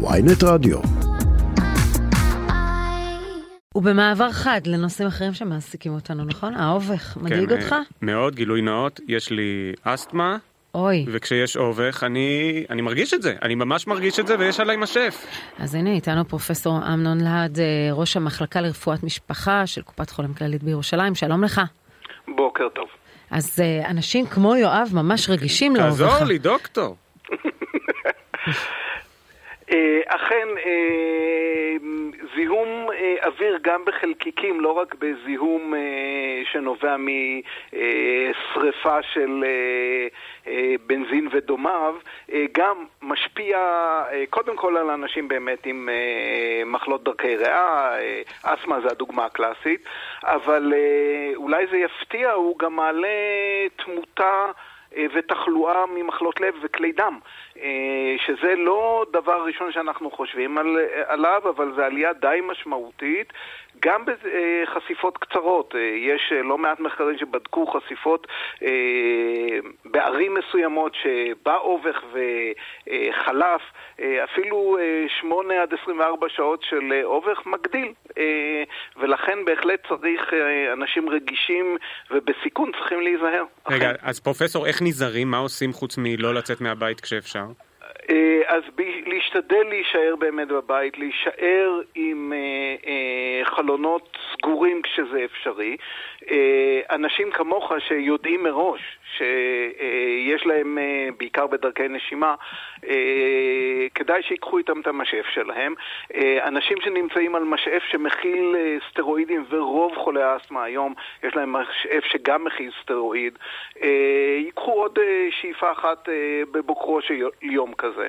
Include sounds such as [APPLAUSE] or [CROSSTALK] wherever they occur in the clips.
ויינט רדיו. ובמעבר חד לנושאים אחרים שמעסיקים אותנו, נכון? האובך, מדאיג כן, אותך? אה, מאוד, גילוי נאות, יש לי אסתמה, אוי. וכשיש אובך אני, אני מרגיש את זה, אני ממש מרגיש את זה ויש עליי משף. אז הנה איתנו פרופסור אמנון להד, אה, ראש המחלקה לרפואת משפחה של קופת חולים כללית בירושלים, שלום לך. בוקר טוב. אז אה, אנשים כמו יואב ממש רגישים לאובך. תעזור לי, דוקטור. [LAUGHS] אה, אכן, אה, זיהום אה, אוויר גם בחלקיקים, לא רק בזיהום שנובע משריפה של בנזין ודומיו, גם משפיע קודם כל על אנשים באמת עם מחלות דרכי ריאה, אה, אסתמה זה הדוגמה הקלאסית, אבל אולי זה יפתיע, הוא גם מעלה תמותה ותחלואה ממחלות לב וכלי דם, אה, שזה לא דבר ראשון שאנחנו חושבים על, אה, עליו, אבל זו עלייה די משמעותית. גם בחשיפות קצרות, אה, יש אה, לא מעט מחקרים שבדקו חשיפות אה, בערים מסוימות שבא אובך וחלף, אה, אפילו אה, 8 עד 24 שעות של אה, אובך מגדיל, אה, ולכן בהחלט צריך, אה, אנשים רגישים ובסיכון צריכים להיזהר. רגע, אכן. אז פרופסור, איך נזהרים? מה עושים חוץ מלא לצאת מהבית כשאפשר? אה, אז ב- להשתדל להישאר באמת בבית, להישאר עם אה, אה, חלונות סגורים כשזה אפשרי. אה, אנשים כמוך שיודעים מראש שיש להם, אה, בעיקר בדרכי נשימה, אה, כדאי שיקחו איתם את המשאף שלהם. אה, אנשים שנמצאים על משאף שמכיל אה, סטרואידים, ורוב חולי האסתמה היום יש להם משאף שגם מכיל סטרואיד, אה, ייקחו עוד אה, שאיפה אחת אה, בבוקרו של יום כזה.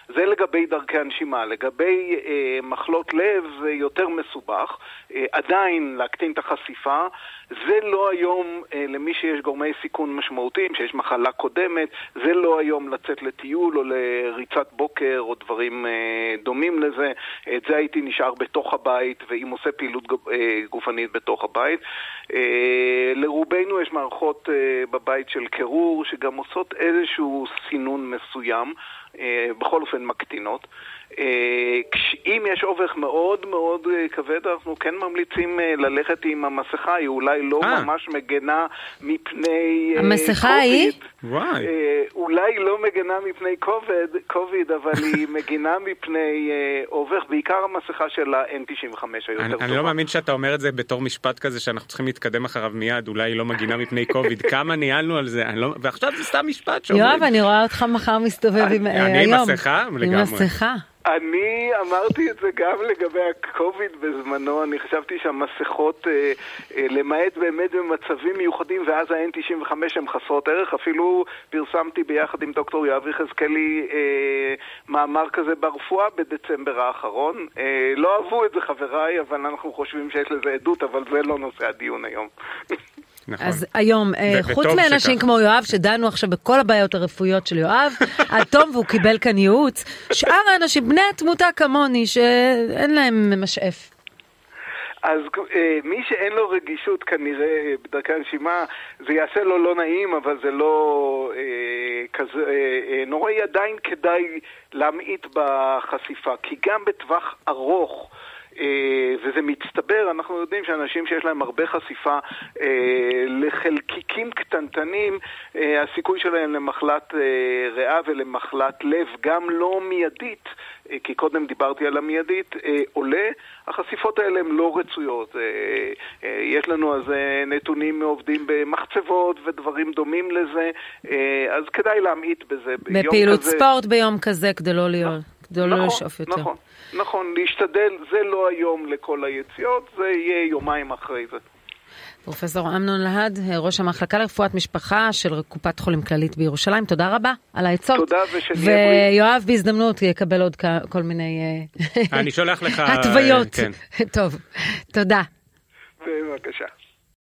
זה לגבי דרכי הנשימה. לגבי אה, מחלות לב זה יותר מסובך. אה, עדיין להקטין את החשיפה. זה לא היום אה, למי שיש גורמי סיכון משמעותיים, שיש מחלה קודמת, זה לא היום לצאת לטיול או לריצת בוקר או דברים אה, דומים לזה. את זה הייתי נשאר בתוך הבית ואם עושה פעילות אה, גופנית בתוך הבית. אה, לרובנו יש מערכות אה, בבית של קירור שגם עושות איזשהו סינון מסוים. אה, בכל אופן מקטינות. אה, אם יש אובך מאוד מאוד אה, כבד, אנחנו כן ממליצים אה, ללכת עם המסכה, היא אולי לא אה. ממש מגנה מפני המסכה היא? וואי. אולי לא מגנה מפני קוביד, קוביד אבל היא [LAUGHS] מגינה מפני אובך, בעיקר המסכה של ה-N95 היותר אני, טובה. אני לא מאמין שאתה אומר את זה בתור משפט כזה שאנחנו צריכים להתקדם אחריו מיד, אולי היא לא מגינה מפני קוביד, [LAUGHS] כמה ניהלנו על זה, לא... ועכשיו זה סתם משפט שאומרים. יואב, אני רואה אותך מחר מסתובב עם אני עם. מסכה? עם לגמרי. מסכה. אני אמרתי את זה גם לגבי הקוביד בזמנו, אני חשבתי שהמסכות, אה, אה, למעט באמת במצבים מיוחדים, ואז ה-N95 הן חסרות ערך, אפילו פרסמתי ביחד עם דוקטור יואב יחזקאלי אה, מאמר כזה ברפואה בדצמבר האחרון. אה, לא אהבו את זה חבריי, אבל אנחנו חושבים שיש לזה עדות, אבל זה לא נושא הדיון היום. [LAUGHS] נכון. אז היום, אה, ו- חוץ מאנשים שכך. כמו יואב, שדנו עכשיו בכל הבעיות הרפואיות של יואב, [LAUGHS] עד תום והוא קיבל כאן ייעוץ, שאר האנשים, בני התמותה כמוני, שאין להם משאף. אז אה, מי שאין לו רגישות כנראה אה, בדרכי הנשימה, זה יעשה לו לא נעים, אבל זה לא אה, כזה אה, אה, נוראי. עדיין כדאי להמעיט בחשיפה, כי גם בטווח ארוך... אה, וזה מצטבר, אנחנו יודעים שאנשים שיש להם הרבה חשיפה אה, לחלקיקים קטנטנים, אה, הסיכוי שלהם למחלת אה, ריאה ולמחלת לב, גם לא מיידית, כי קודם דיברתי על המיידית, עולה. החשיפות האלה הן לא רצויות. יש לנו אז נתונים מעובדים במחצבות ודברים דומים לזה, אז כדאי להמעיט בזה. בפעילות ספורט ביום כזה, כדי לא להיות, כדי לא נכון, לשאוף יותר. נכון, נכון, להשתדל, זה לא היום לכל היציאות, זה יהיה יומיים אחרי זה. פרופסור אמנון להד, ראש המחלקה לרפואת משפחה של קופת חולים כללית בירושלים, תודה רבה על העצות. תודה, ושנהיה בריאים. ויואב בהזדמנות יקבל עוד כל מיני אה, אני שולח לך... [LAUGHS] התוויות. כן. [LAUGHS] טוב, תודה. בבקשה.